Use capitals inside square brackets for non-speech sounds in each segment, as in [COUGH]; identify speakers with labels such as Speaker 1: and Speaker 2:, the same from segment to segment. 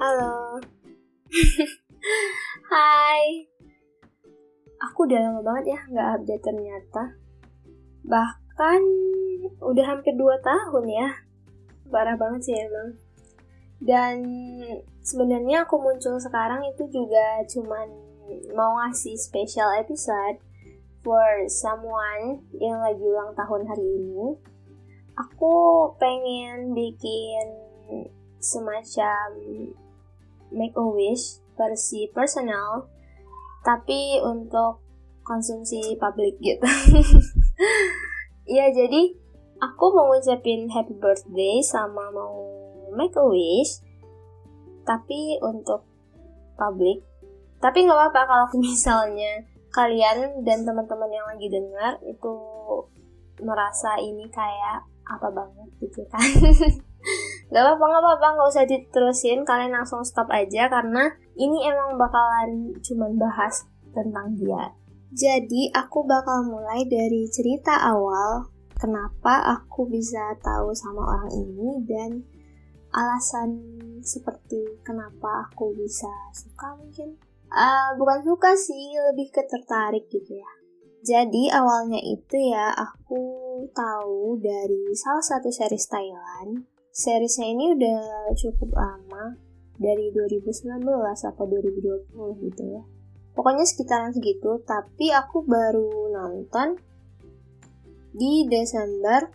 Speaker 1: Halo. [LAUGHS] Hai. Aku udah lama banget ya nggak update ternyata. Bahkan udah hampir 2 tahun ya. Parah banget sih emang. Dan sebenarnya aku muncul sekarang itu juga cuman mau ngasih special episode for someone yang lagi ulang tahun hari ini. Aku pengen bikin semacam make a wish versi personal tapi untuk konsumsi publik gitu. [LAUGHS] ya jadi aku mau ngucapin happy birthday sama mau make a wish tapi untuk publik. Tapi nggak apa-apa kalau [LAUGHS] misalnya kalian dan teman-teman yang lagi dengar itu merasa ini kayak apa banget gitu kan. [LAUGHS] Gak apa-apa, gak apa-apa, gak usah diterusin, kalian langsung stop aja karena ini emang bakalan cuman bahas tentang dia. Jadi aku bakal mulai dari cerita awal kenapa aku bisa tahu sama orang ini dan alasan seperti kenapa aku bisa suka mungkin. Uh, bukan suka sih, lebih ke tertarik gitu ya. Jadi awalnya itu ya aku tahu dari salah satu series Thailand seriesnya ini udah cukup lama dari 2019 atau 2020 gitu ya. Pokoknya sekitaran segitu tapi aku baru nonton di Desember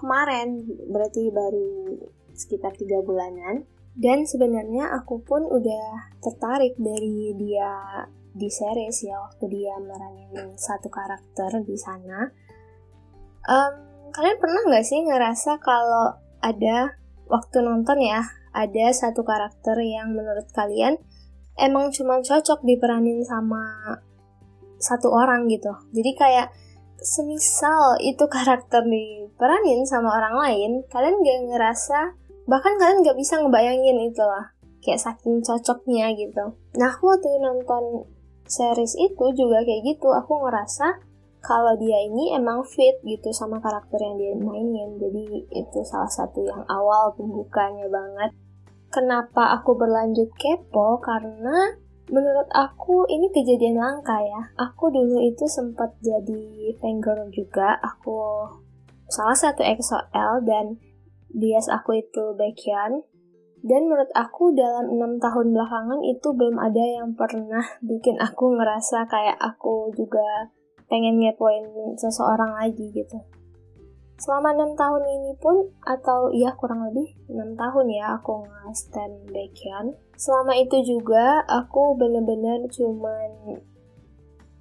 Speaker 1: kemarin berarti baru sekitar tiga bulanan. Dan sebenarnya aku pun udah tertarik dari dia di series ya waktu dia meranin satu karakter di sana. Um, kalian pernah nggak sih ngerasa kalau ada waktu nonton ya, ada satu karakter yang menurut kalian emang cuma cocok diperanin sama satu orang gitu. Jadi kayak semisal itu karakter diperanin sama orang lain, kalian gak ngerasa, bahkan kalian gak bisa ngebayangin itu lah. Kayak saking cocoknya gitu. Nah aku waktu nonton series itu juga kayak gitu, aku ngerasa kalau dia ini emang fit gitu sama karakter yang dia mainin. Jadi itu salah satu yang awal pembukanya banget. Kenapa aku berlanjut kepo? Karena menurut aku ini kejadian langka ya. Aku dulu itu sempat jadi fangirl juga. Aku salah satu EXO-L dan bias aku itu Baekhyun dan menurut aku dalam enam tahun belakangan itu belum ada yang pernah bikin aku ngerasa kayak aku juga pengen ngepoin seseorang lagi gitu. Selama enam tahun ini pun, atau ya kurang lebih enam tahun ya aku nge-stand Baekhyun. Selama itu juga aku bener-bener cuman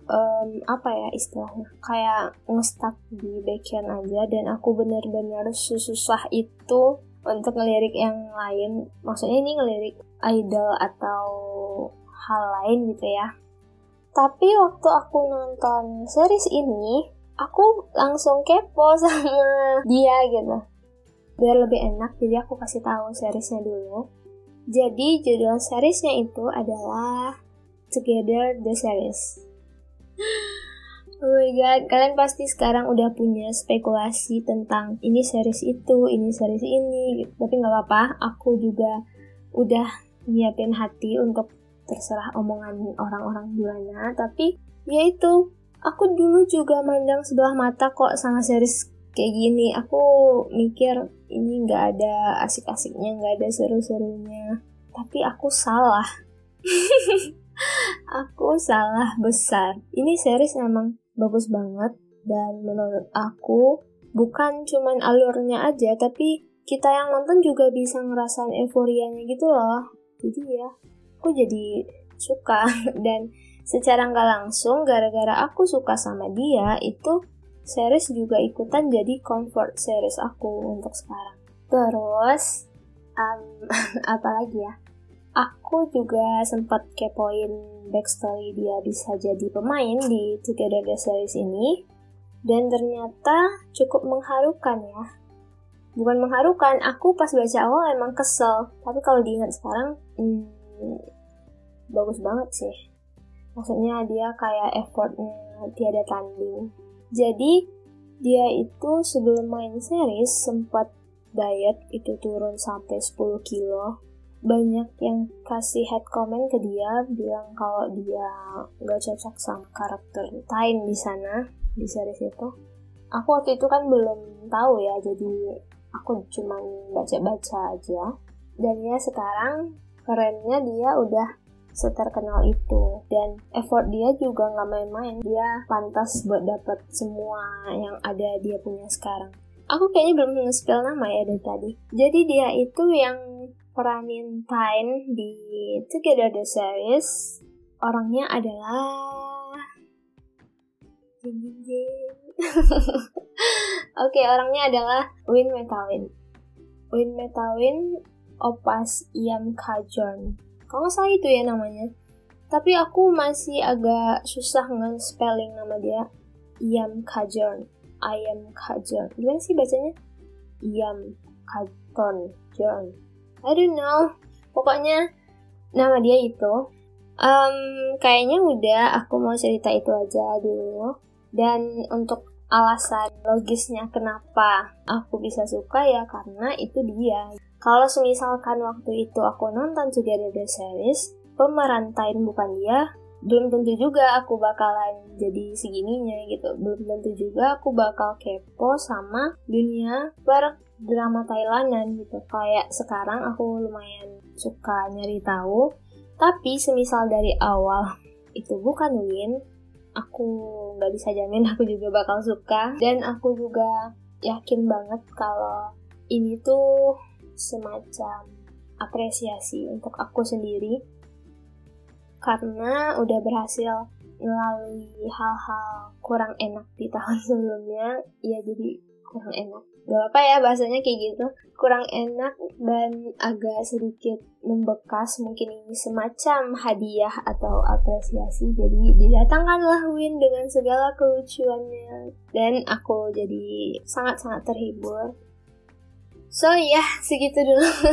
Speaker 1: um, apa ya istilahnya kayak ngestak di Baekhyun aja dan aku bener-bener susah itu untuk ngelirik yang lain. Maksudnya ini ngelirik idol atau hal lain gitu ya tapi waktu aku nonton series ini, aku langsung kepo [LAUGHS] sama dia gitu. Biar lebih enak, jadi aku kasih tahu seriesnya dulu. Jadi judul seriesnya itu adalah Together the Series. Oh my god, kalian pasti sekarang udah punya spekulasi tentang ini series itu, ini series ini, tapi nggak apa-apa, aku juga udah nyiapin hati untuk terserah omongan orang-orang gimana tapi ya itu aku dulu juga mandang sebelah mata kok sama series kayak gini. Aku mikir ini nggak ada asik-asiknya nggak ada seru-serunya. Tapi aku salah. [LAUGHS] Aku salah besar. Ini series memang bagus banget dan menurut aku bukan cuman alurnya aja tapi kita yang nonton juga bisa ngerasain euforianya gitu loh. Jadi ya aku jadi suka. [LAUGHS] Dan secara nggak langsung gara-gara aku suka sama dia itu series juga ikutan jadi comfort series aku untuk sekarang. Terus um, [LAUGHS] apa lagi ya? Aku juga sempat kepoin backstory dia bisa jadi pemain di Together the Series ini. Dan ternyata cukup mengharukan ya. Bukan mengharukan aku pas baca awal emang kesel. Tapi kalau diingat sekarang hmm, bagus banget sih. Maksudnya dia kayak effortnya tiada tanding. Jadi dia itu sebelum main series sempat diet itu turun sampai 10 kilo. Banyak yang kasih head comment ke dia bilang kalau dia nggak cocok sama karakter Tain di sana di series itu. Aku waktu itu kan belum tahu ya jadi aku cuma baca-baca aja. Dan ya sekarang kerennya dia udah seterkenal itu. Dan effort dia juga nggak main-main. Dia pantas buat dapat semua yang ada dia punya sekarang. Aku kayaknya belum nge-spill nama ya dari tadi. Jadi dia itu yang peranin Tyne di Together the Series. Orangnya adalah [LAUGHS] Oke, okay, orangnya adalah Win Metawin. Win Metawin Opas Iam Kajon. Kalau nggak salah itu ya namanya. Tapi aku masih agak susah nge-spelling nama dia. Iam Kajon. Ayam Kajon. Gimana sih bacanya? Iam Kajon. John. I don't know. Pokoknya nama dia itu. Um, kayaknya udah aku mau cerita itu aja dulu. Dan untuk alasan logisnya kenapa aku bisa suka ya karena itu dia. Kalau semisalkan waktu itu aku nonton Together the Series, pemeran Tain bukan dia, belum tentu juga aku bakalan jadi segininya gitu. Belum tentu juga aku bakal kepo sama dunia per drama Thailandan gitu. Kayak sekarang aku lumayan suka nyari tahu. Tapi semisal dari awal [LAUGHS] itu bukan Win, aku nggak bisa jamin [LAUGHS] aku juga bakal suka. Dan aku juga yakin banget kalau ini tuh semacam apresiasi untuk aku sendiri. Karena udah berhasil melalui hal-hal kurang enak di tahun [LAUGHS] sebelumnya ya jadi kurang enak gak apa ya bahasanya kayak gitu. Kurang enak dan agak sedikit membekas mungkin ini semacam hadiah atau apresiasi. Jadi didatangkanlah Win dengan segala kelucuannya. Dan aku jadi sangat-sangat terhibur. So ya segitu dulu [LAUGHS]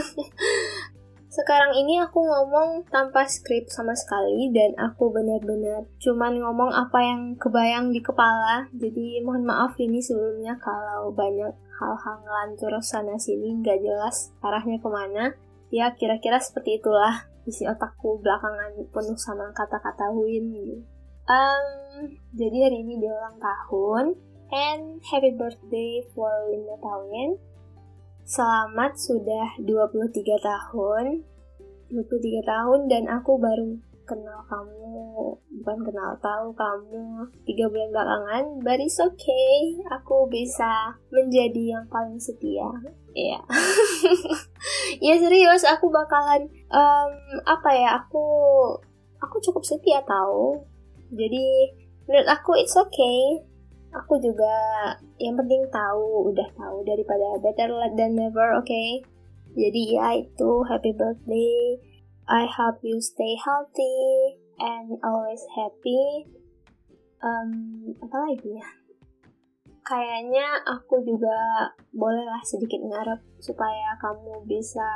Speaker 1: Sekarang ini aku ngomong tanpa skrip sama sekali dan aku benar-benar cuman ngomong apa yang kebayang di kepala. Jadi mohon maaf ini sebelumnya kalau banyak hal-hal ngelantur sana sini gak jelas arahnya ke mana. Ya kira-kira seperti itulah isi otakku belakangan penuh sama kata-kata win Um, jadi hari ini dia ulang tahun and happy birthday for Win Win. Selamat sudah 23 tahun. 23 tahun dan aku baru kenal kamu. Bukan kenal tahu kamu. Tiga bulan belakangan but it's okay. Aku bisa menjadi yang paling setia. Ya yeah. [LAUGHS] ya serius. Aku bakalan um, apa ya aku aku cukup setia tahu. Jadi menurut aku it's okay aku juga yang penting tahu udah tahu daripada better late than never oke okay? jadi ya itu happy birthday. I hope you stay healthy and always happy. Um, apa lagi ya? Kayaknya aku juga bolehlah sedikit ngarep supaya kamu bisa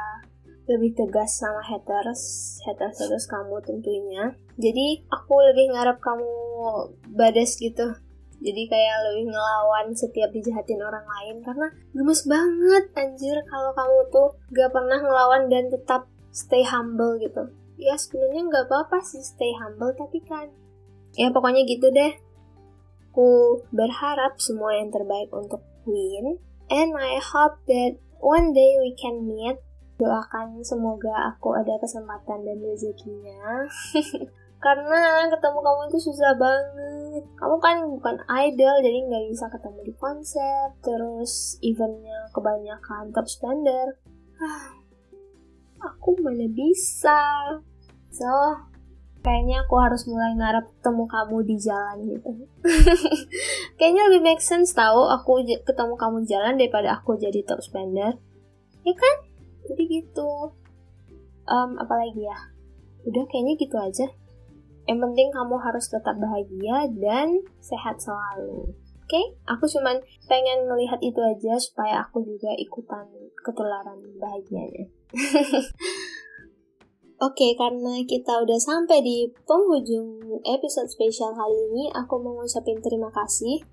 Speaker 1: lebih tegas sama haters haters haters kamu tentunya. Jadi aku lebih ngarep kamu badas gitu jadi kayak lebih ngelawan setiap dijahatin orang lain. Karena gemes banget anjir kalau kamu tuh gak pernah ngelawan dan tetap stay humble gitu. Ya sebenarnya nggak apa-apa sih stay humble tapi kan ya pokoknya gitu deh. Aku berharap semua yang terbaik untuk Win and I hope that one day we can meet. Doakan semoga aku ada kesempatan dan rezekinya. [LAUGHS] Karena ketemu kamu itu susah banget kamu kan bukan idol jadi nggak bisa ketemu di konser terus eventnya kebanyakan top standar ah, aku mana bisa? So kayaknya aku harus mulai ngarep ketemu kamu di jalan gitu. [LAUGHS] Kayaknya lebih make sense tahu aku ketemu kamu di jalan daripada aku jadi top spender. Ya kan? Jadi gitu. Um, apalagi ya? Udah kayaknya gitu aja yang penting kamu harus tetap bahagia dan sehat selalu. Oke, okay? aku cuman pengen melihat itu aja supaya aku juga ikutan ketularan bahagianya. [LAUGHS] Oke, okay, karena kita udah sampai di penghujung episode spesial kali ini, aku mau ngucapin terima kasih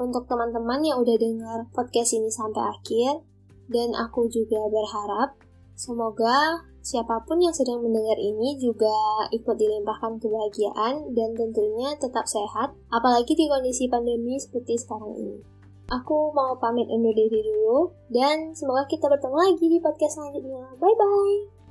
Speaker 1: untuk teman-teman yang udah dengar podcast ini sampai akhir. Dan aku juga berharap Semoga siapa pun yang sedang mendengar ini juga ikut dilimpahkan kebahagiaan dan tentunya tetap sehat, apalagi di kondisi pandemi seperti sekarang ini. Aku mau pamit undur diri dulu, dan semoga kita bertemu lagi di podcast selanjutnya. Bye-bye!